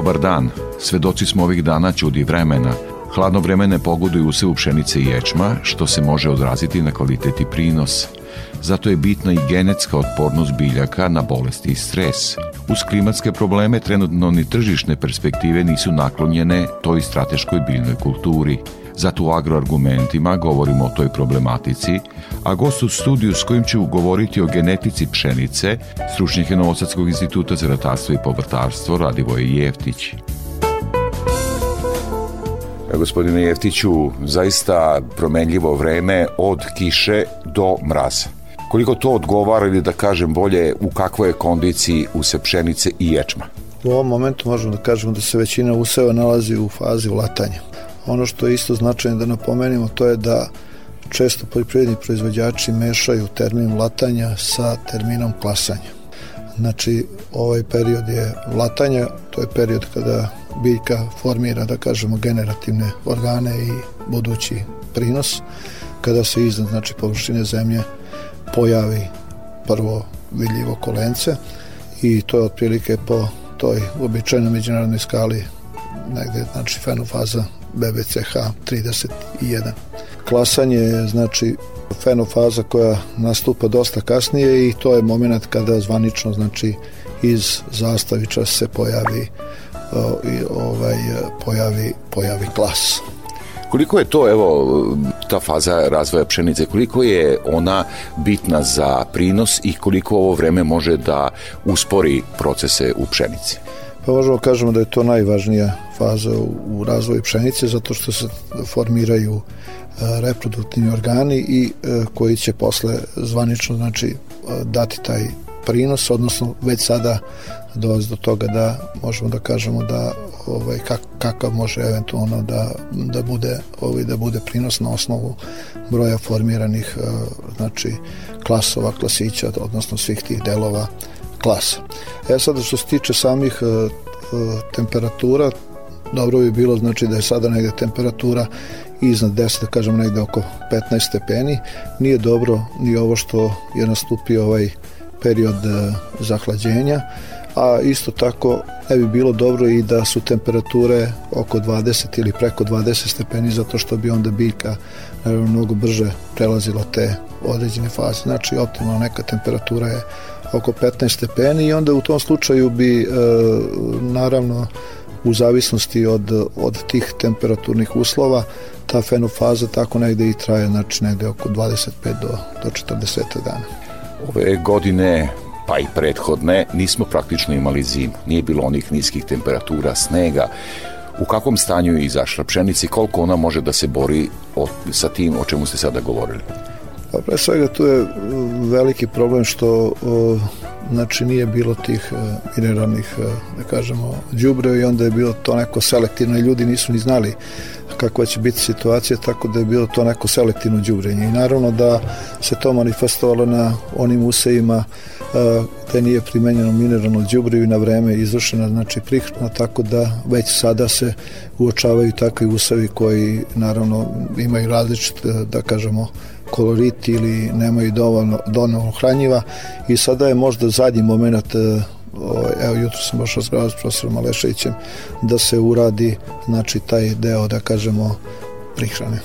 Dobar dan. Svedoci smo ovih dana čudi vremena. Hladno vreme ne pogoduju u pšenice i ječma, što se može odraziti na kvalitet i prinos. Zato je bitna i genetska otpornost biljaka na bolesti i stres. Uz klimatske probleme trenutno ni tržišne perspektive nisu naklonjene toj strateškoj biljnoj kulturi. Zato u agroargumentima govorimo o toj problematici, a gost u studiju s kojim ću govoriti o genetici pšenice, stručnjak je Novosadskog instituta za ratarstvo i povrtarstvo Radivoje Jeftić. Gospodine Jeftiću, zaista promenljivo vreme od kiše do mraza. Koliko to odgovara ili da kažem bolje u kakvoj je kondiciji use pšenice i ječma? U ovom momentu možemo da kažemo da se većina useva nalazi u fazi ulatanja. Ono što je isto značajno da napomenimo to je da često poljoprivredni proizvođači mešaju termin latanja sa terminom klasanja. Znači, ovaj period je latanja, to je period kada biljka formira, da kažemo, generativne organe i budući prinos, kada se iznad, znači, površine zemlje pojavi prvo vidljivo kolence i to je otprilike po toj običajnoj međunarodnoj skali negde, znači, fenofaza BBCH 31. Klasanje je znači fenofaza koja nastupa dosta kasnije i to je moment kada zvanično znači iz zastaviča se pojavi i ovaj pojavi pojavi klas. Koliko je to, evo, ta faza razvoja pšenice, koliko je ona bitna za prinos i koliko ovo vreme može da uspori procese u pšenici? Pa možemo da kažemo da je to najvažnija faza u razvoju pšenice zato što se formiraju e, reproduktivni organi i e, koji će posle zvanično znači e, dati taj prinos, odnosno već sada dolazi do toga da možemo da kažemo da ovaj kak, kakav može eventualno da, da bude ovaj da bude prinos na osnovu broja formiranih znači klasova, klasića, odnosno svih tih delova klasa. E sad što se tiče samih temperatura, dobro bi bilo znači da je sada negde temperatura iznad 10, da kažem negde oko 15 stepeni. Nije dobro ni ovo što je nastupio ovaj period e, zahlađenja, a isto tako ne bi bilo dobro i da su temperature oko 20 ili preko 20 stepeni zato što bi onda biljka naravno mnogo brže prelazila te određene faze. Znači optimalna neka temperatura je oko 15 stepeni i onda u tom slučaju bi e, naravno u zavisnosti od, od tih temperaturnih uslova ta fenofaza tako negde i traje, znači negde oko 25 do, do 40 dana. Ove godine pa i prethodne nismo praktično imali zim. Nije bilo onih niskih temperatura, snega. U kakvom stanju je izašla pšenica i koliko ona može da se bori o, sa tim o čemu ste sada govorili? Pa pre svega tu je veliki problem što o, znači nije bilo tih e, mineralnih, da kažemo, đubre i onda je bilo to neko selektivno i ljudi nisu ni znali kakva će biti situacija, tako da je bilo to neko selektivno đubrenje. I naravno da se to manifestovalo na onim usejima gde nije primenjeno mineralno đubrivo i na vreme izvršena znači prihrana, tako da već sada se uočavaju takvi usevi koji naravno imaju različite, da kažemo, kolorit ili nemaju dovoljno, dovoljno hranjiva i sada je možda zadnji moment e, ovaj, evo jutro sam baš razgledao s profesorom Aleševićem da se uradi znači taj deo da kažemo prihrane.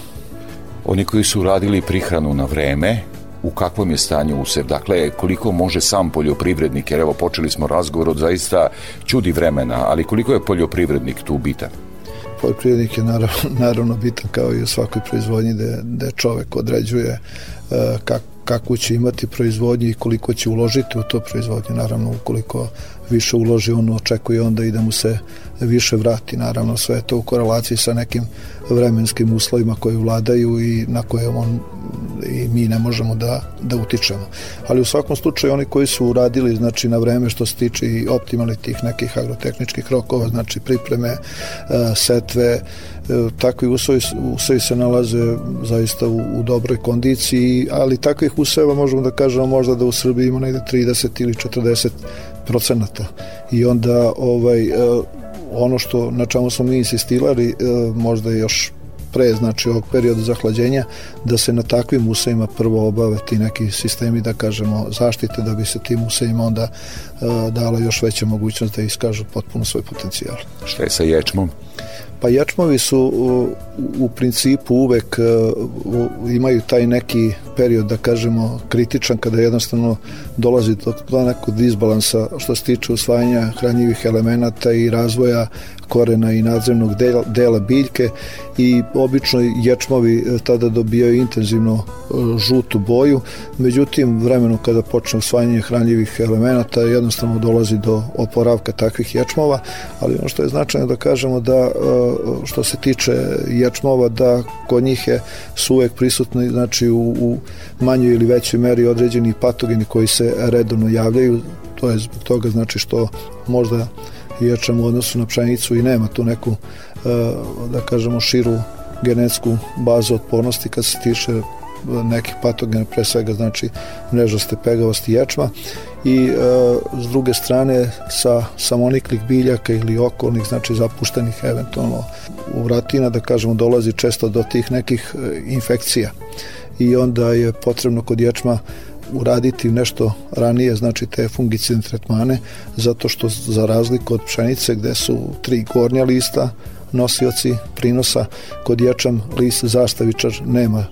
Oni koji su uradili prihranu na vreme, u kakvom je stanju usev, dakle koliko može sam poljoprivrednik, jer evo počeli smo razgovor od zaista čudi vremena, ali koliko je poljoprivrednik tu bitan? Poljoprivrednik je naravno, naravno bitan kao i u svakoj proizvodnji da, da čovek određuje uh, kak, kakvu će imati proizvodnju i koliko će uložiti u to proizvodnju. Naravno, ukoliko više uloži, on očekuje onda i da mu se više vrati. Naravno, sve to u korelaciji sa nekim vremenskim uslovima koji vladaju i na koje on i mi ne možemo da, da utičemo. Ali u svakom slučaju oni koji su uradili znači na vreme što se tiče i optimalnih tih nekih agrotehničkih rokova, znači pripreme, e, setve, e, takvi usovi, usovi se nalaze zaista u, u dobroj kondiciji, ali takvih useva možemo da kažemo možda da u Srbiji ima negde 30 ili 40 procenata i onda ovaj e, ono što na čemu smo mi insistirali možda još pre znači ovog perioda zahlađenja da se na takvim usevima prvo obave ti neki sistemi da kažemo zaštite da bi se tim usevima onda uh, dala još veća mogućnost da iskažu potpuno svoj potencijal. Šta je sa ječmom? Pa ječmovi su u, principu uvek u, imaju taj neki period, da kažemo, kritičan kada jednostavno dolazi do, nekog disbalansa što se tiče usvajanja hranjivih elemenata i razvoja korena i nadzemnog dela, biljke. I obično ječmovi e, tada dobijaju intenzivno e, žutu boju, međutim vremenu kada počne usvajanje hranjivih elemenata jednostavno dolazi do oporavka takvih ječmova, ali ono što je značajno da kažemo da e, što se tiče ječmova da kod njih je su uvek prisutni znači u, u manjoj ili većoj meri određeni patogeni koji se redovno javljaju. To je zbog toga znači što možda jačamo u odnosu na pšenicu i nema tu neku e, da kažemo širu genetsku bazu otpornosti kad se tiče nekih patogena, pre svega znači mrežaste pegavosti ječma i e, s druge strane sa samoniklih biljaka ili okolnih, znači zapuštenih eventualno u vratina, da kažemo, dolazi često do tih nekih e, infekcija. I onda je potrebno kod ječma uraditi nešto ranije, znači te fungicidne tretmane, zato što za razliku od pšenice gde su tri gornja lista nosioci prinosa, kod ječam list zastavičar nema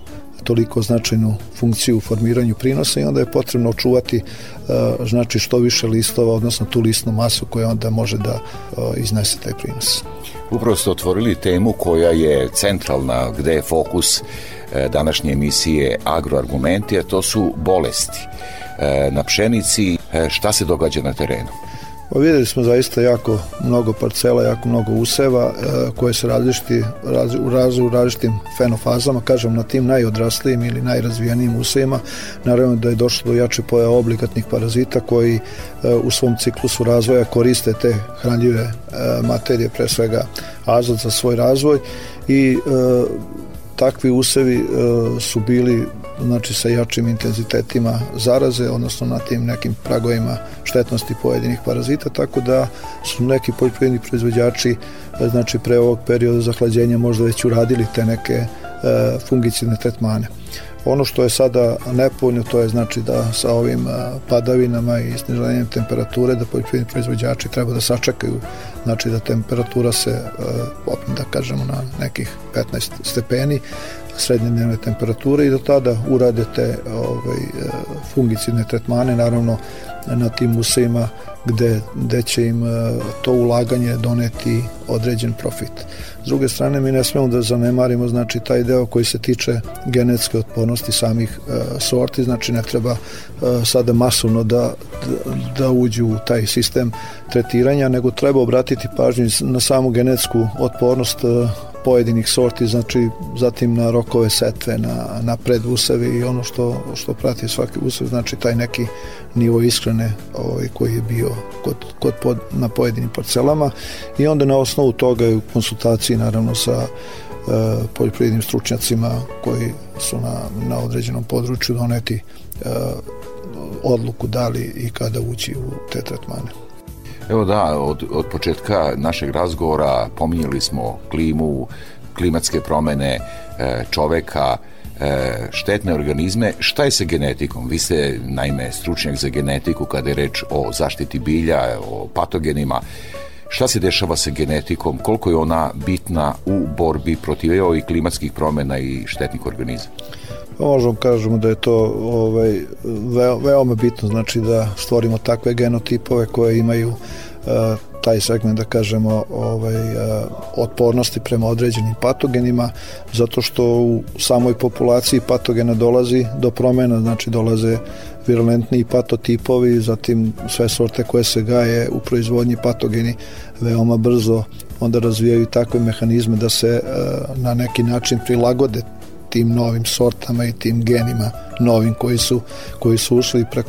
toliko značajnu funkciju u formiranju prinosa i onda je potrebno očuvati uh, znači što više listova, odnosno tu listnu masu koja onda može da uh, iznese taj prinos. Upravo ste otvorili temu koja je centralna, gde je fokus E, današnje emisije Agroargumenti, a to su bolesti e, na pšenici. E, šta se događa na terenu? Pa videli smo zaista jako mnogo parcela, jako mnogo useva koje se različiti, raz, u, raz, u različitim fenofazama, kažem na tim najodraslijim ili najrazvijenijim usevima, naravno da je došlo do jače poja obligatnih parazita koji u svom ciklusu razvoja koriste te hranljive materije, pre svega azot za svoj razvoj i takvi usevi e, su bili znači sa jačim intenzitetima zaraze, odnosno na tim nekim pragovima štetnosti pojedinih parazita, tako da su neki poljoprivredni proizvođači e, znači pre ovog perioda zahlađenja možda već uradili te neke e, fungicidne tretmane. Ono što je sada nepovoljno to je znači da sa ovim padavinama i snižanjem temperature da poljoprivredni proizvođači treba da sačekaju znači da temperatura se da kažemo na nekih 15 stepeni srednje dnevne temperature i do tada urade te ovaj, fungicidne tretmane naravno na tim usejima gde, gde će im to ulaganje doneti određen profit. S druge strane, mi ne smemo da zanemarimo znači, taj deo koji se tiče genetske otpornosti samih e, sorti, znači ne treba e, sada masovno da, da uđu u taj sistem tretiranja, nego treba obratiti pažnju na samu genetsku otpornost e, pojedinih sorti, znači zatim na rokove setve, na, na predusevi i ono što, što prati svaki usev, znači taj neki nivo ishrane ovaj, koji je bio kod, kod pod, na pojedinim parcelama i onda na osnovu toga u konsultaciji naravno sa e, poljoprivrednim stručnjacima koji su na, na određenom području doneti e, odluku da li i kada ući u te tretmane. Evo da, od, od početka našeg razgovora pominjali smo klimu, klimatske promene, e, čoveka, e, štetne organizme. Šta je sa genetikom? Vi ste, naime, stručnjak za genetiku kada je reč o zaštiti bilja, o patogenima. Šta se dešava sa genetikom? Koliko je ona bitna u borbi protiv ovih klimatskih promena i štetnih organizama? Možemo kažemo da je to ovaj, veoma bitno, znači da stvorimo takve genotipove koje imaju uh, taj segment da kažemo ovaj otpornosti prema određenim patogenima zato što u samoj populaciji patogena dolazi do promena znači dolaze virulentni patotipovi, zatim sve sorte koje se gaje u proizvodnji patogeni veoma brzo onda razvijaju takve mehanizme da se na neki način prilagode tim novim sortama i tim genima novim koji su, koji su ušli pre,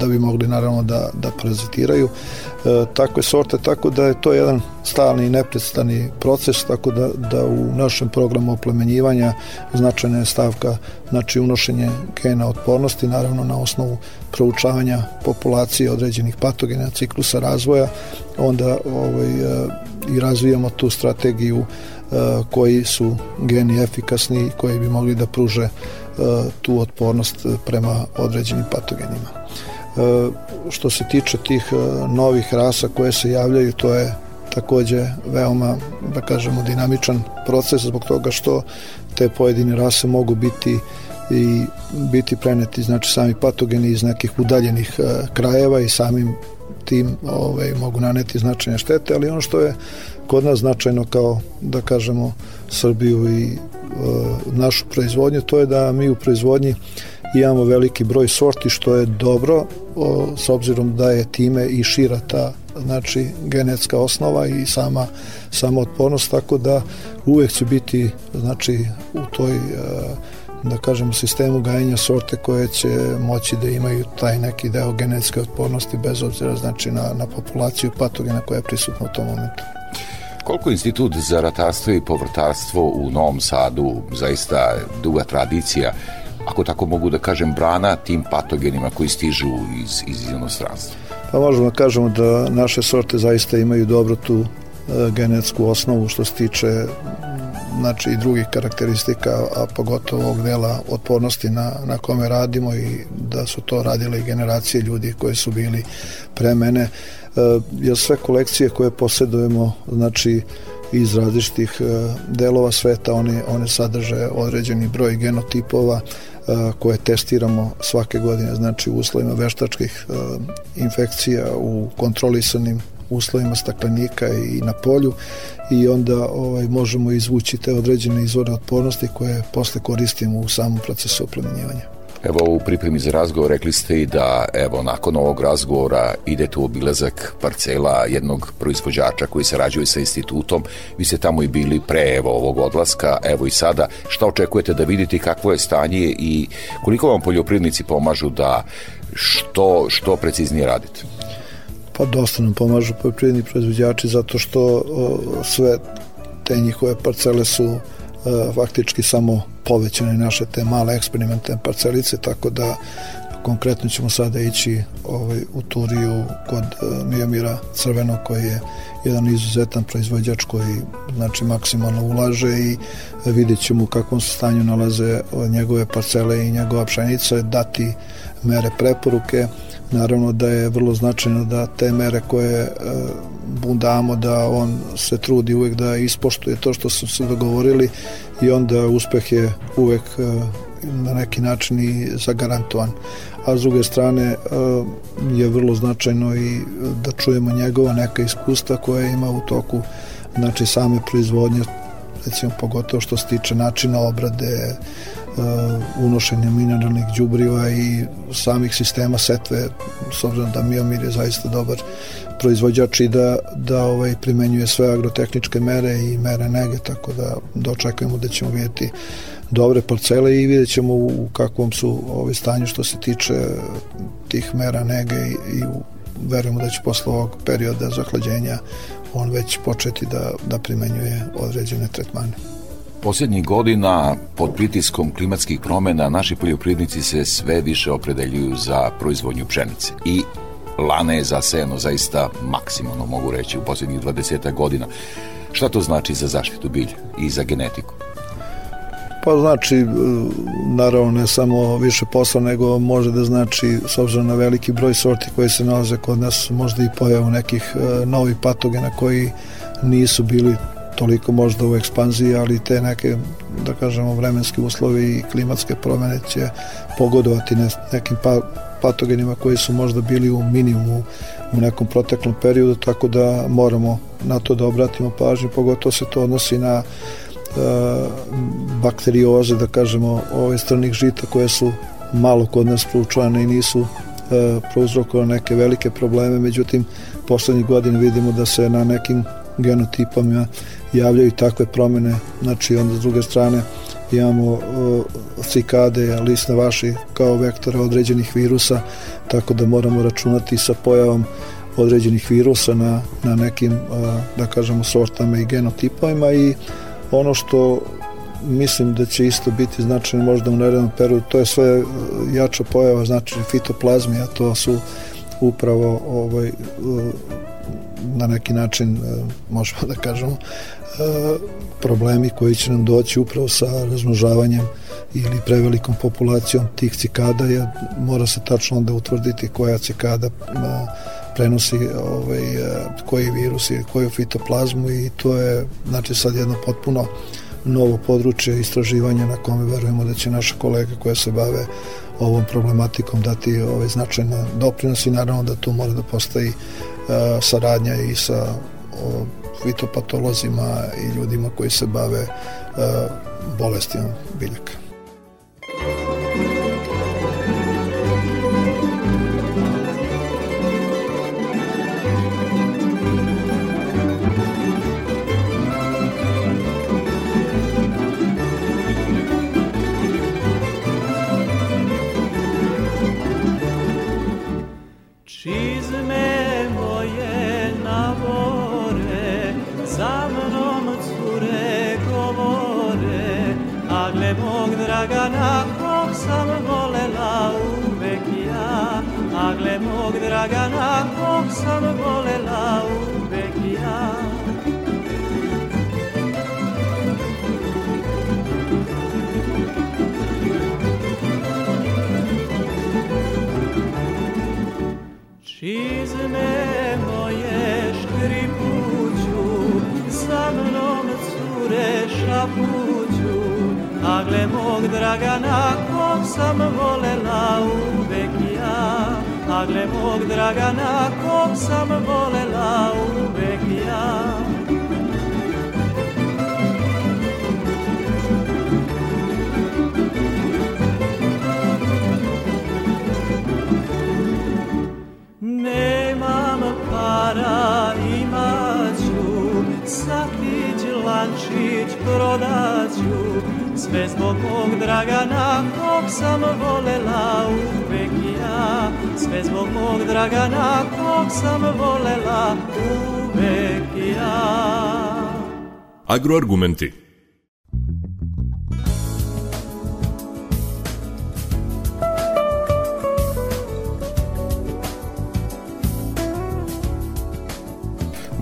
da bi mogli naravno da, da parazitiraju e, takve sorte, tako da je to jedan stalni i neprestani proces, tako da, da u našem programu oplemenjivanja značajna je stavka znači unošenje gena otpornosti, naravno na osnovu proučavanja populacije određenih patogena, ciklusa razvoja, onda ovaj, e, i razvijamo tu strategiju koji su geni efikasni koji bi mogli da pruže e, tu otpornost prema određenim patogenima. E, što se tiče tih novih rasa koje se javljaju, to je takođe veoma, da kažemo, dinamičan proces zbog toga što te pojedine rase mogu biti i biti preneti znači sami patogeni iz nekih udaljenih krajeva i samim tim ovaj, mogu naneti značajne štete, ali ono što je kod nas značajno kao, da kažemo, Srbiju i e, našu proizvodnju, to je da mi u proizvodnji imamo veliki broj sorti, što je dobro, o, s obzirom da je time i šira ta znači genetska osnova i sama sama otpornost tako da uvek će biti znači u toj e, da kažemo sistemu gajenja sorte koje će moći da imaju taj neki deo genetske otpornosti bez obzira znači na, na populaciju patogena koja je prisutna u tom momentu. Koliko institut za ratarstvo i povrtarstvo u Novom Sadu zaista duga tradicija, ako tako mogu da kažem, brana tim patogenima koji stižu iz, iz inostranstva? Pa možemo da kažemo da naše sorte zaista imaju dobro tu e, genetsku osnovu što se tiče znači i drugih karakteristika, a pogotovo ovog dela otpornosti na, na kome radimo i da su to radile generacije ljudi koji su bili pre mene, e, jer sve kolekcije koje posjedujemo, znači iz različitih e, delova sveta, one, one sadrže određeni broj genotipova e, koje testiramo svake godine, znači u uslovima veštačkih infekcija, u kontrolisanim uslovima staklenika i na polju i onda ovaj, možemo izvući te određene izvore otpornosti koje posle koristimo u samom procesu oplemenjivanja. Evo u pripremi za razgovor rekli ste i da evo nakon ovog razgovora idete u obilazak parcela jednog proizvođača koji sarađuje sa institutom. Vi ste tamo i bili pre evo ovog odlaska, evo i sada. Šta očekujete da vidite kakvo je stanje i koliko vam poljoprivrednici pomažu da što, što preciznije radite? Pa dosta nam pomažu poljoprivredni proizvođači zato što o, sve te njihove parcele su e, faktički samo povećane naše te male eksperimentne parcelice, tako da konkretno ćemo sada ići ovaj, u Turiju kod uh, Mijomira Crveno koji je jedan izuzetan proizvođač koji znači maksimalno ulaže i vidjet ćemo u kakvom stanju nalaze njegove parcele i njegova pšenica, dati mere preporuke Naravno da je vrlo značajno da te mere koje e, damo da on se trudi uvek da ispoštuje to što su se dogovorili i onda uspeh je uvek e, na neki način i zagarantovan. A s druge strane e, je vrlo značajno i da čujemo njegova neka iskustva koja ima u toku znači same proizvodnje recimo pogotovo što se tiče načina obrade Uh, unošenja mineralnih đubriva i samih sistema setve s obzirom da Miomir je zaista dobar proizvođač i da, da ovaj, primenjuje sve agrotehničke mere i mere nege, tako da dočekujemo da ćemo vidjeti dobre parcele i vidjet ćemo u kakvom su ovaj stanju što se tiče tih mera nege i, i verujemo da će posle ovog perioda zahlađenja on već početi da, da primenjuje određene tretmane. Posljednjih godina, pod pritiskom klimatskih promena, naši poljoprivrednici se sve više opredeljuju za proizvodnju pšenice. I lane je zasejano zaista maksimalno, mogu reći, u posljednjih 20 godina. Šta to znači za zaštitu bilja i za genetiku? Pa znači, naravno ne samo više posla, nego može da znači, s obzirom na veliki broj sorti koji se nalaze kod nas, možda i pojavu nekih e, novih patogena koji nisu bili toliko možda u ekspanziji, ali te neke, da kažemo, vremenski uslovi i klimatske promene će pogodovati nekim pa, patogenima koji su možda bili u minimumu u nekom proteklom periodu, tako da moramo na to da obratimo pažnju, pogotovo se to odnosi na bakterioze, da kažemo, ove stranih žita koje su malo kod nas proučvane i nisu prouzrokovane neke velike probleme, međutim, poslednjih godina vidimo da se na nekim genotipama javljaju takve promene, znači onda s druge strane imamo uh, cikade, lisne vaši kao vektore određenih virusa, tako da moramo računati sa pojavom određenih virusa na, na nekim, uh, da kažemo, sortama i genotipovima i ono što mislim da će isto biti značajno možda u narednom periodu, to je sve jača pojava, znači fitoplazmija, to su upravo ovaj, na neki način možemo da kažemo problemi koji će nam doći upravo sa razmnožavanjem ili prevelikom populacijom tih cikada je, mora se tačno onda utvrditi koja cikada prenosi ovaj, koji virus i koju fitoplazmu i to je znači sad jedno potpuno novo područje istraživanja na kome verujemo da će naše kolege koje se bave ovom problematikom dati ovaj značajna doprinos i naravno da tu mora da postoji saradnja i sa fitopatolozima i ljudima koji se bave bolestima biljaka. Dragana kog sam volela uvek ja Čizme moje škripuću Sa mnom cure šapuću A gle mog Dragana kog sam volela uvek A gle mog Dragana kog sam volela uvek ja. Nemam para, imaću Satić, lančić, prodaću Sve zbog mog Dragana kog sam volela uvek ja Sve zbog mog Dragana kog sam volela uvek ja. Agroargumenti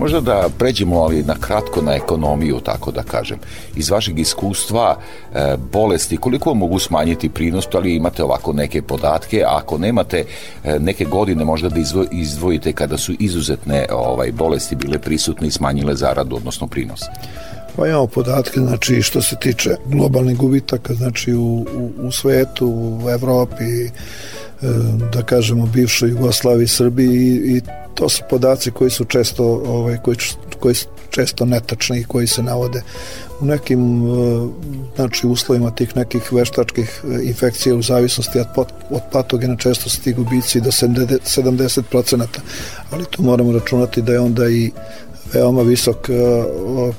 Možda da pređemo ali na kratko na ekonomiju, tako da kažem. Iz vašeg iskustva e, bolesti, koliko mogu smanjiti prinos, ali imate ovako neke podatke, a ako nemate e, neke godine možda da izdvojite kada su izuzetne ovaj bolesti bile prisutne i smanjile zaradu, odnosno prinos. Pa imamo podatke, znači što se tiče globalnih gubitaka, znači u, u, u svetu, u Evropi, da kažemo bivšoj Jugoslaviji, Srbiji i, i to su podaci koji su često ovaj koji koji su često netačni i koji se navode u nekim e, znači uslovima tih nekih veštačkih e, infekcija u zavisnosti od, od patogena često su ti gubici do 70%, ali tu moramo računati da je onda i veoma visok e,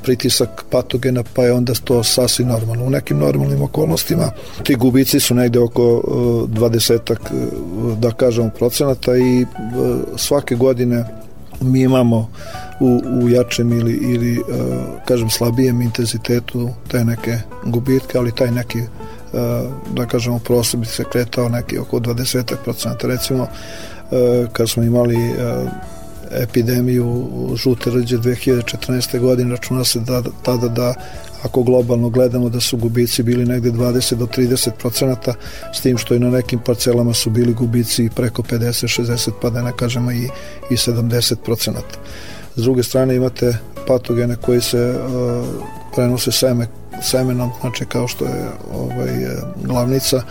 pritisak patogena, pa je onda to sasvim normalno. U nekim normalnim okolnostima ti gubici su negde oko 20 e, da kažemo procenata i svake godine mi imamo u, u jačem ili, ili kažem slabijem intenzitetu te neke gubitke, ali taj neki da kažemo prostor bi se kretao neki oko 20% recimo kad smo imali epidemiju žute rđe 2014. godine računa se da, tada da ako globalno gledamo da su gubici bili negde 20 do 30 procenata s tim što i na nekim parcelama su bili gubici preko 50, 60 pa da ne kažemo i, i 70 procenata. S druge strane imate patogene koji se uh, prenose seme, semenom, znači kao što je ovaj, glavnica,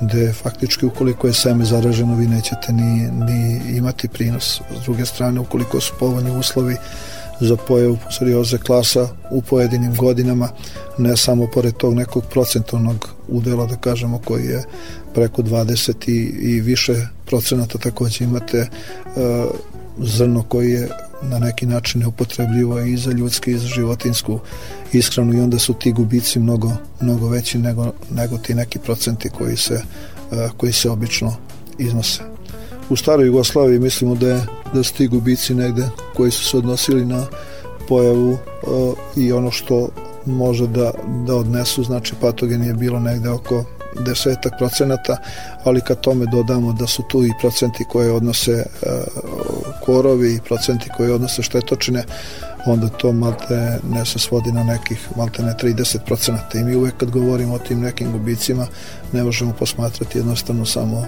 gde faktički ukoliko je seme zaraženo vi nećete ni, ni imati prinos. S druge strane, ukoliko su povoljni uslovi za pojavu psorijoze klasa u pojedinim godinama, ne samo pored tog nekog procentovnog udela, da kažemo, koji je preko 20 i, i više procenata takođe imate uh, zrno koji je na neki način neupotrebljivo i za ljudski i za životinsku ishranu i onda su ti gubici mnogo, mnogo veći nego, nego ti neki procenti koji se, uh, koji se obično iznose. U staroj Jugoslaviji mislimo da, je, da su ti gubici negde koji su se odnosili na pojavu uh, i ono što može da, da odnesu, znači patogen je bilo negde oko desetak procenata, ali kad tome dodamo da su tu i procenti koje odnose uh, korovi i procenti koje odnose štetočine, onda to malte ne se svodi na nekih malte ne 30 procenata i mi uvek kad govorimo o tim nekim gubicima ne možemo posmatrati jednostavno samo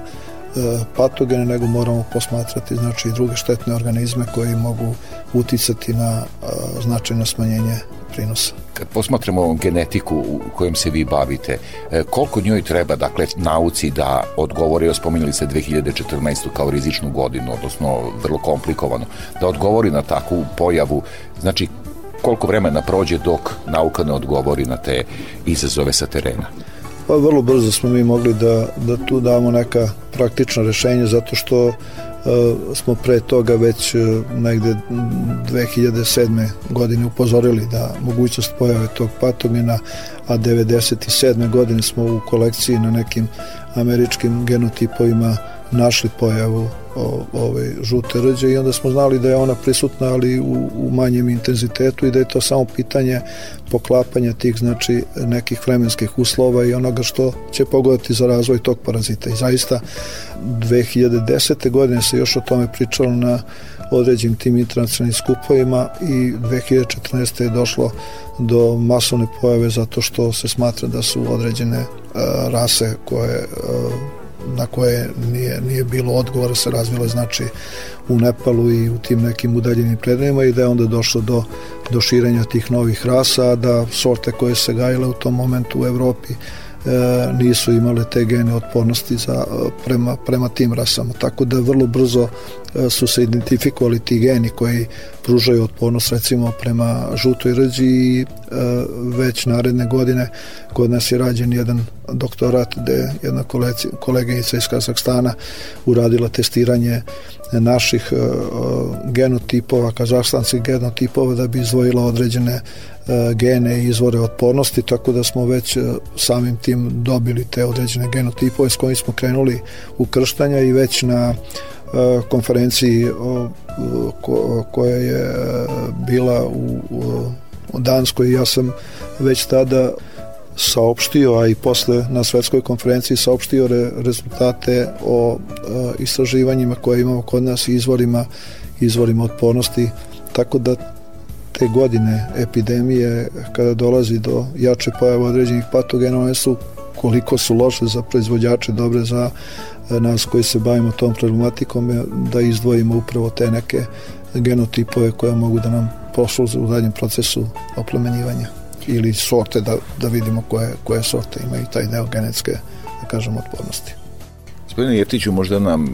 E, patogene, nego moramo posmatrati znači i druge štetne organizme koji mogu uticati na e, značajno smanjenje prinosa. Kad posmatramo genetiku u kojem se vi bavite, e, koliko njoj treba, dakle, nauci da odgovori, spominjali ste 2014. kao rizičnu godinu, odnosno vrlo komplikovano, da odgovori na takvu pojavu, znači koliko vremena prođe dok nauka ne odgovori na te izazove sa terena? Pa vrlo brzo smo mi mogli da, da tu damo neka praktična rešenja zato što smo pre toga već uh, negde 2007. godine upozorili da mogućnost pojave tog patogena, a 97. godine smo u kolekciji na nekim američkim genotipovima našli pojavu o, ove žute rđe i onda smo znali da je ona prisutna ali u, u manjem intenzitetu i da je to samo pitanje poklapanja tih znači nekih vremenskih uslova i onoga što će pogoditi za razvoj tog parazita i zaista 2010. godine se još o tome pričalo na određenim tim internacionalnim skupovima i 2014. je došlo do masovne pojave zato što se smatra da su određene uh, rase koje uh, na koje nije, nije bilo odgovora se razvilo znači u Nepalu i u tim nekim udaljenim predelima i da je onda došlo do, do širenja tih novih rasa, da sorte koje se gajile u tom momentu u Evropi e, nisu imale te gene otpornosti za, prema, prema tim rasama. Tako da vrlo brzo e, su se identifikovali ti geni koji pružaju otpornost recimo prema žutoj rđi i e, već naredne godine kod nas je rađen jedan doktorat gde jedna koleginica iz Kazahstana uradila testiranje naših e, genotipova, kazahstanskih genotipova da bi izvojila određene E, gene i izvore otpornosti, tako da smo već e, samim tim dobili te određene genotipove s kojim smo krenuli u krštanja i već na e, konferenciji koja je bila u, Danskoj. Ja sam već tada saopštio, a i posle na svetskoj konferenciji saopštio re, rezultate o istraživanjima koje imamo kod nas i izvorima, izvorima otpornosti, tako da te godine epidemije kada dolazi do jače pojave određenih patogena one su koliko su loše za proizvođače dobre za e, nas koji se bavimo tom problematikom da izdvojimo upravo te neke genotipove koje mogu da nam posluze u daljem procesu oplemenjivanja ili sorte da, da vidimo koje, koje sorte imaju taj deo genetske da kažemo otpornosti. Gospodine Jeftiću, možda nam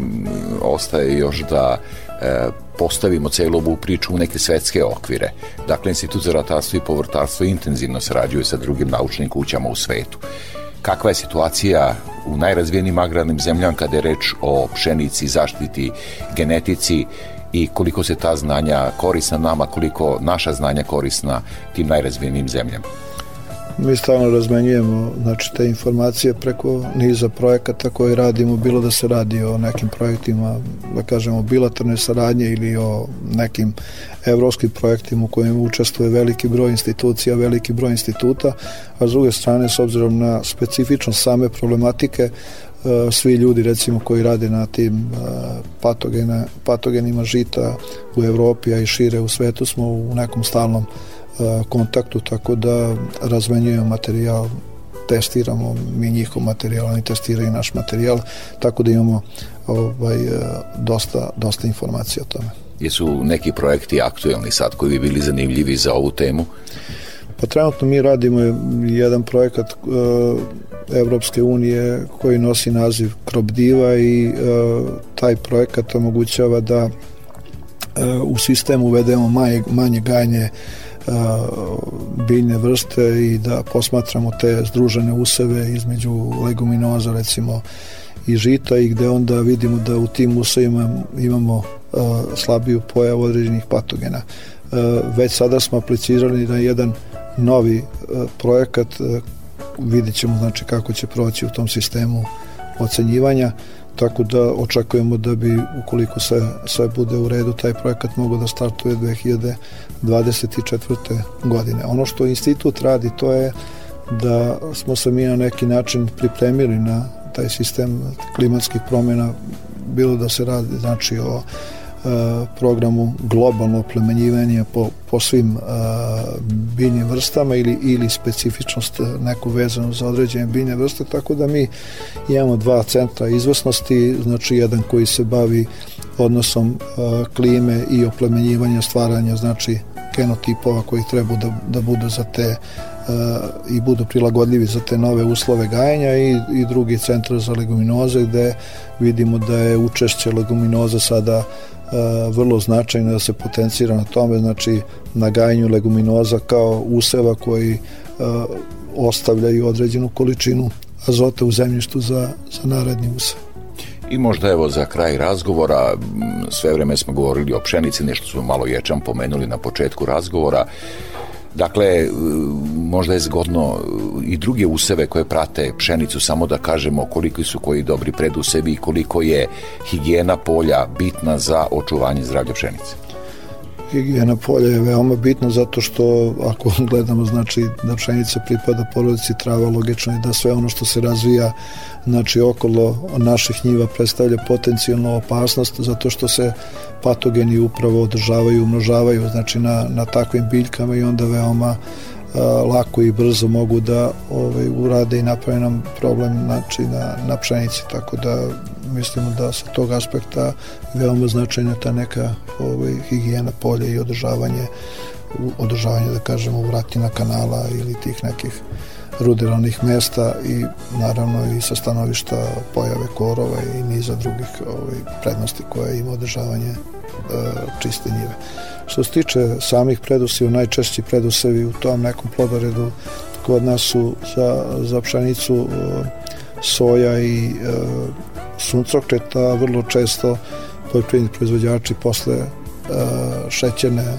ostaje još da e, postavimo celu ovu priču u neke svetske okvire. Dakle, Institut za ratarstvo i povrtarstvo intenzivno sarađuje sa drugim naučnim kućama u svetu. Kakva je situacija u najrazvijenim agrarnim zemljama kada je reč o pšenici, zaštiti, genetici i koliko se ta znanja korisna nama, koliko naša znanja korisna tim najrazvijenim zemljama? Mi stalno razmenjujemo znači, te informacije preko niza projekata koje radimo, bilo da se radi o nekim projektima, da kažemo, bilaterne saradnje ili o nekim evropskim projektima u kojima učestvuje veliki broj institucija, veliki broj instituta, a s druge strane, s obzirom na specifičnost same problematike, e, svi ljudi recimo koji rade na tim e, patogene, patogenima žita u Evropi, a i šire u svetu smo u nekom stalnom kontaktu, tako da razmenjujemo materijal, testiramo mi njihov materijal, oni testiraju naš materijal, tako da imamo ovaj, e, dosta, dosta informacija o tome. Jesu neki projekti aktuelni sad koji bi bili zanimljivi za ovu temu? Pa trenutno mi radimo jedan projekat uh, Evropske unije koji nosi naziv Kropdiva i taj projekat omogućava da u sistem uvedemo manje, manje gajanje biljne vrste i da posmatramo te združene useve između leguminoza recimo i žita i gde onda vidimo da u tim usevima imamo slabiju pojavu određenih patogena. Već sada smo aplicirali na jedan novi projekat vidit ćemo znači kako će proći u tom sistemu ocenjivanja tako da očekujemo da bi ukoliko se sve bude u redu taj projekat mogu da startuje 2024. godine. Ono što institut radi to je da smo se mi na neki način pripremili na taj sistem klimatskih promjena bilo da se radi znači o programu globalno oplemenjivanje po, po svim biljnim vrstama ili, ili specifičnost neku vezanu za određene biljne vrste, tako da mi imamo dva centra izvrsnosti, znači jedan koji se bavi odnosom klime i oplemenjivanja stvaranja znači genotipova koji treba da, da budu za te i budu prilagodljivi za te nove uslove gajenja i, i drugi centar za leguminoze gde vidimo da je učešće leguminoza sada vrlo značajno da se potencira na tome, znači na gajanju leguminoza kao useva koji ostavljaju određenu količinu azota u zemljištu za, za naredni usev. I možda evo za kraj razgovora, sve vreme smo govorili o pšenici, nešto smo malo ječam pomenuli na početku razgovora, Dakle, možda je zgodno i druge useve koje prate pšenicu, samo da kažemo koliko su koji dobri predusevi i koliko je higijena polja bitna za očuvanje zdravlja pšenice higijena polja je veoma bitna zato što ako gledamo znači da pšenica pripada porodici trava logično je da sve ono što se razvija znači okolo naših njiva predstavlja potencijalnu opasnost zato što se patogeni upravo održavaju, umnožavaju znači na, na takvim biljkama i onda veoma lako i brzo mogu da ovaj, urade i naprave nam problem znači, na, na pšenici, tako da mislimo da sa tog aspekta veoma značajna ta neka ovaj, higijena polja i održavanje održavanje, da kažemo, vratina kanala ili tih nekih ruderalnih mesta i naravno i sa stanovišta pojave korova i niza drugih ovaj, prednosti koje ima održavanje e, čiste njive. Što se tiče samih preduseva, najčešći predusevi u tom nekom plodoredu kod nas su za, za pšenicu soja i e, suncokreta, vrlo često poljoprivredni proizvođači posle e, šećerne e,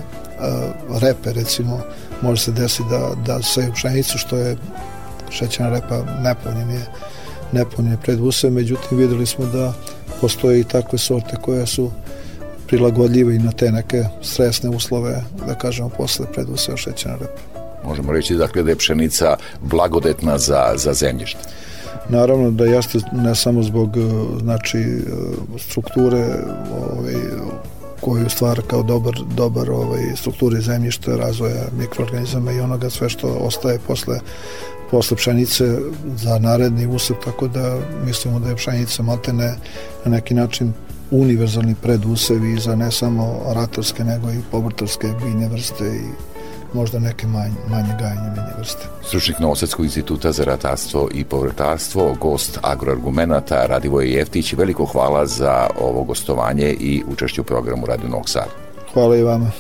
repe recimo može se desiti da, da seju pšenicu što je šećerna repa nepovoljen je nepovoljen je predusev, međutim videli smo da postoje i takve sorte koje su prilagodljive i na te neke stresne uslove, da kažemo, posle preduseva šećerna repa. Možemo reći dakle da je pšenica blagodetna za, za zemljište. Naravno da jeste ne samo zbog znači strukture ovaj, koju stvara kao dobar, dobar ovaj, strukture zemljišta, razvoja mikroorganizama i onoga sve što ostaje posle posle pšenice za naredni usep, tako da mislimo da je pšenica maltene na neki način univerzalni predusevi za ne samo ratarske nego i povrtarske biljne vrste i možda neke manje, manje gajanje biljne vrste. Stručnik Novosadskog instituta za ratarstvo i povrtarstvo, gost agroargumenata Radivoje Jeftić, veliko hvala za ovo gostovanje i učešće u programu Radio Novog Sada. Hvala i vama.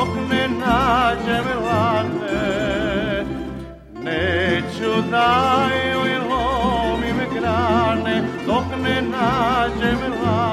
dok ne nađem lane Neću da joj lomim grane. Dok ne nađem lane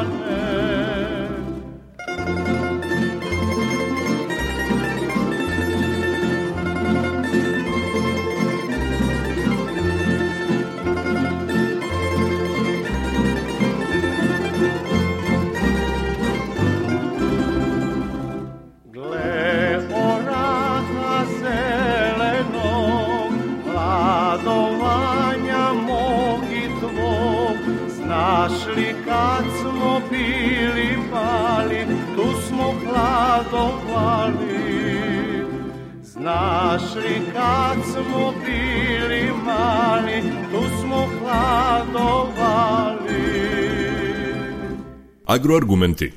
Li kad smo bili mali Tu smo hladovali. Agroargumenti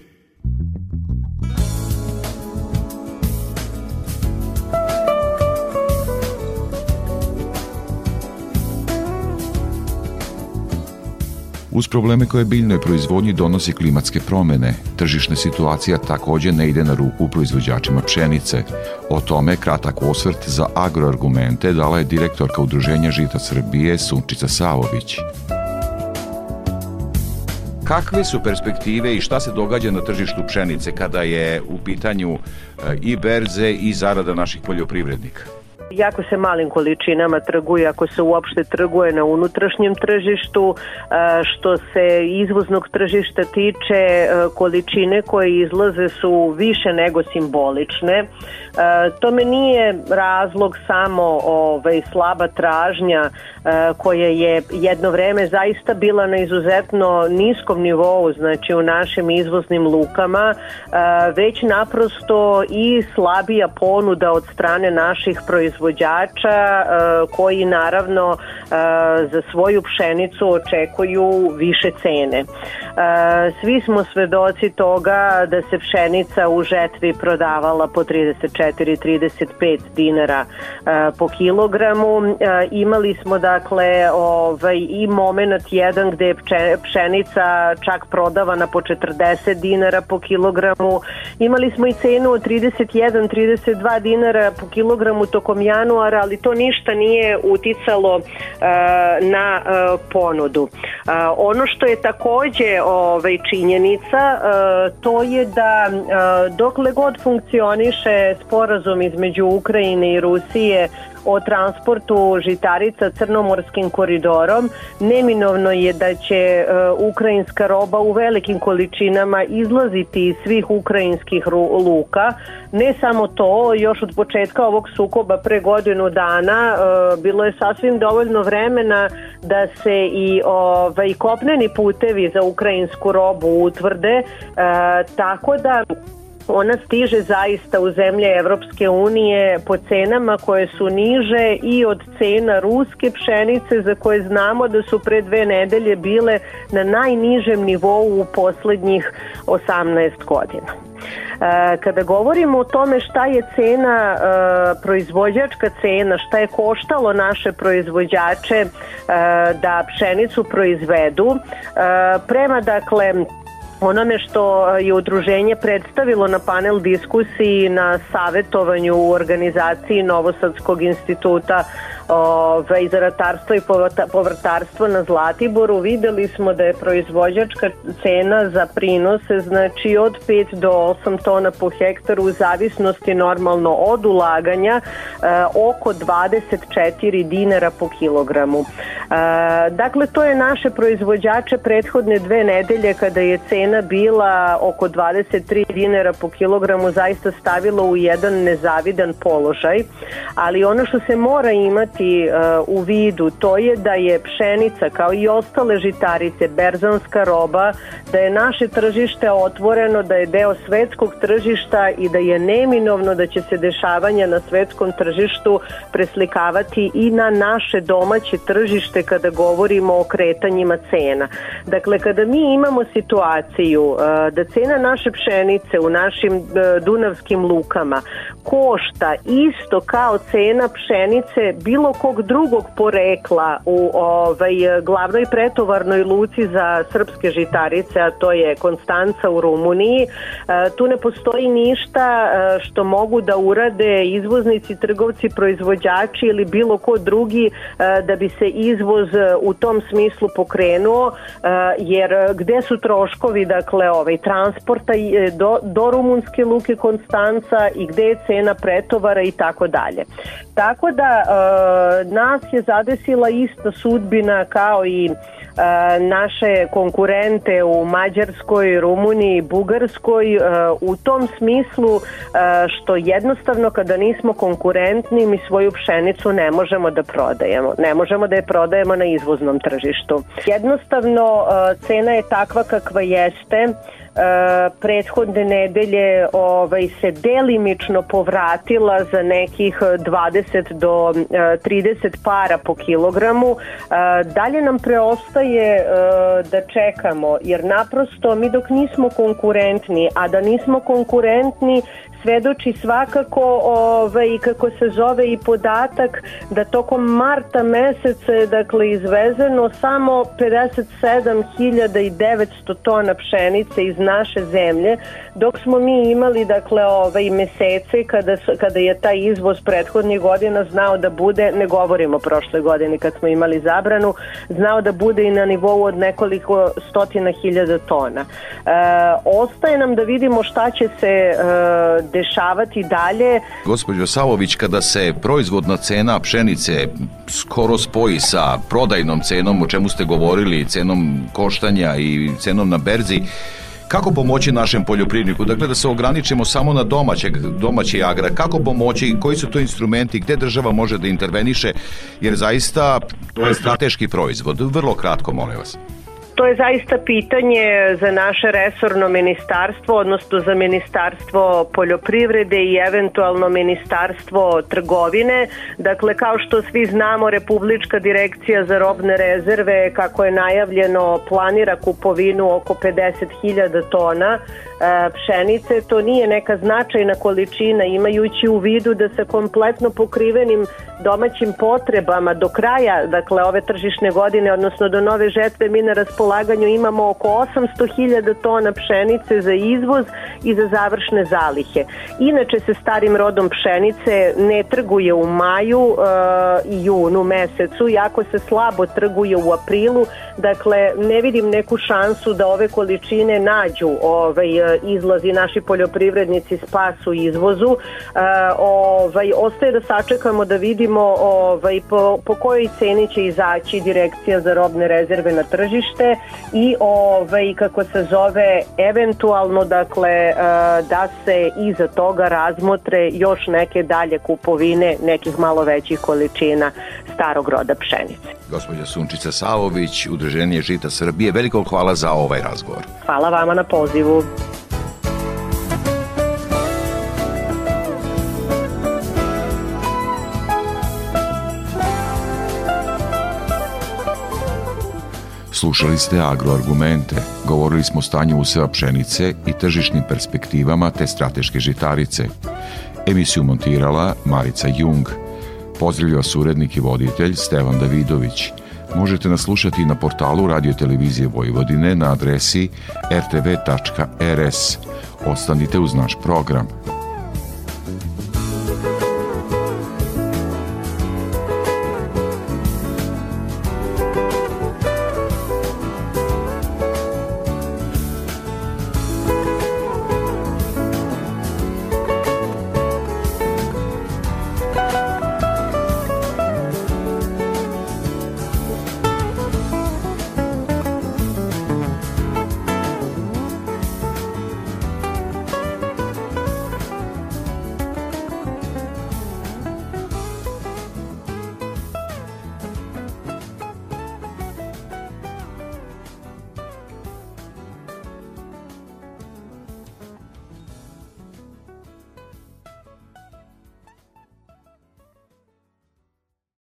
Uz probleme koje biljnoj proizvodnji donosi klimatske promene, tržišna situacija takođe ne ide na ruku proizvođačima pšenice. O tome kratak osvrt za agroargumente dala je direktorka Udruženja Žita Srbije Sunčica Savović. Kakve su perspektive i šta se događa na tržištu pšenice kada je u pitanju e, i berze i zarada naših poljoprivrednika? Jako se malim količinama trguje ako se uopšte trguje na unutrašnjem tržištu. Što se izvoznog tržišta tiče, e, količine koje izlaze su više nego simbolične. Tome nije razlog samo ovaj, slaba tražnja e, koja je jedno vreme zaista bila na izuzetno niskom nivou, znači u našim izvoznim lukama, e, već naprosto i slabija ponuda od strane naših proizvođača e, koji naravno za svoju pšenicu očekuju više cene. Svi smo svedoci toga da se pšenica u žetvi prodavala po 34-35 dinara po kilogramu. Imali smo dakle ovaj, i moment jedan gde je pšenica čak prodavana po 40 dinara po kilogramu. Imali smo i cenu od 31-32 dinara po kilogramu tokom januara, ali to ništa nije uticalo na ponudu. Ono što je takođe ovaj, činjenica, to je da dokle god funkcioniše sporazum između Ukrajine i Rusije o transportu žitarica crnomorskim koridorom, neminovno je da će uh, ukrajinska roba u velikim količinama izlaziti iz svih ukrajinskih luka. Ne samo to, još od početka ovog sukoba pre godinu dana uh, bilo je sasvim dovoljno vremena da se i ovaj, kopneni putevi za ukrajinsku robu utvrde, uh, tako da ona stiže zaista u zemlje Evropske unije po cenama koje su niže i od cena ruske pšenice za koje znamo da su pre dve nedelje bile na najnižem nivou u poslednjih 18 godina. E, kada govorimo o tome šta je cena, e, proizvođačka cena, šta je koštalo naše proizvođače e, da pšenicu proizvedu, prema dakle onome što je udruženje predstavilo na panel diskusiji na savetovanju u organizaciji Novosadskog instituta ove, za ratarstvo i povrtarstvo na Zlatiboru videli smo da je proizvođačka cena za prinose znači od 5 do 8 tona po hektaru u zavisnosti normalno od ulaganja e, oko 24 dinara po kilogramu. E, dakle, to je naše proizvođače prethodne dve nedelje kada je cena bila oko 23 dinara po kilogramu zaista stavilo u jedan nezavidan položaj, ali ono što se mora imati imati uh, u vidu to je da je pšenica kao i ostale žitarice berzanska roba, da je naše tržište otvoreno, da je deo svetskog tržišta i da je neminovno da će se dešavanja na svetskom tržištu preslikavati i na naše domaće tržište kada govorimo o kretanjima cena. Dakle, kada mi imamo situaciju uh, da cena naše pšenice u našim uh, dunavskim lukama košta isto kao cena pšenice bilo bilo kog drugog porekla u ovaj, glavnoj pretovarnoj luci za srpske žitarice, a to je Konstanca u Rumuniji. E, tu ne postoji ništa e, što mogu da urade izvoznici, trgovci, proizvođači ili bilo ko drugi e, da bi se izvoz u tom smislu pokrenuo, jer gde su troškovi dakle ovaj transporta do, do rumunske luke Konstanca i gde je cena pretovara i tako dalje. Tako da nas je zadesila ista sudbina kao i naše konkurente u Mađarskoj, Rumuniji, Bugarskoj u tom smislu što jednostavno kada nismo konkurentni mi svoju pšenicu ne možemo da prodajemo. Ne možemo da je prodajemo na izvoznom tržištu. Jednostavno cena je takva kakva jeste prethodne nedelje ovaj, se delimično povratila za nekih 20 do 30 para po kilogramu. Dalje nam preostaje da čekamo, jer naprosto mi dok nismo konkurentni, a da nismo konkurentni svedoči svakako ovaj, kako se zove i podatak da tokom marta meseca je dakle izvezeno samo 57.900 tona pšenice iz naše zemlje dok smo mi imali dakle ovaj mesece kada kada je taj izvoz prethodnih godina znao da bude ne govorimo prošle godine kad smo imali zabranu znao da bude i na nivou od nekoliko stotina hiljada tona. E, ostaje nam da vidimo šta će se e, dešavati dalje. Gospođo Savović, kada se proizvodna cena pšenice skoro spoji sa prodajnom cenom, o čemu ste govorili, cenom koštanja i cenom na berzi, kako pomoći našem poljoprivredniku? Dakle, da se ograničimo samo na domaćeg, domaći agra. Kako pomoći? Koji su to instrumenti? Gde država može da interveniše? Jer zaista to je strateški proizvod. Vrlo kratko, molim vas. To je zaista pitanje za naše resorno ministarstvo, odnosno za ministarstvo poljoprivrede i eventualno ministarstvo trgovine. Dakle, kao što svi znamo, Republička direkcija za robne rezerve, kako je najavljeno, planira kupovinu oko 50.000 tona E, pšenice, to nije neka značajna količina imajući u vidu da sa kompletno pokrivenim domaćim potrebama do kraja, dakle ove tržišne godine, odnosno do nove žetve mi na raspolaganju imamo oko 800.000 tona pšenice za izvoz i za završne zalihe. Inače se starim rodom pšenice ne trguje u maju e, i junu mesecu, jako se slabo trguje u aprilu, dakle ne vidim neku šansu da ove količine nađu ovaj, izlazi naši poljoprivrednici spasu izvozu. E, ovaj, ostaje da sačekamo da vidimo ovaj, po, po kojoj ceni će izaći direkcija za robne rezerve na tržište i ovaj, kako se zove eventualno dakle da se iza toga razmotre još neke dalje kupovine nekih malo većih količina starog roda pšenice. Gospođa Sunčica Savović, Udruženje Žita Srbije, veliko hvala za ovaj razgovor. Hvala vama na pozivu. Slušali ste agroargumente, govorili smo o stanju useva pšenice i tržišnim perspektivama te strateške žitarice. Emisiju montirala Marica Jung. Pozdravlja vas urednik i voditelj Stevan Davidović. Možete nas slušati na portalu Radio Televizije Vojvodine na adresi rtv.rs. Ostanite uz naš program.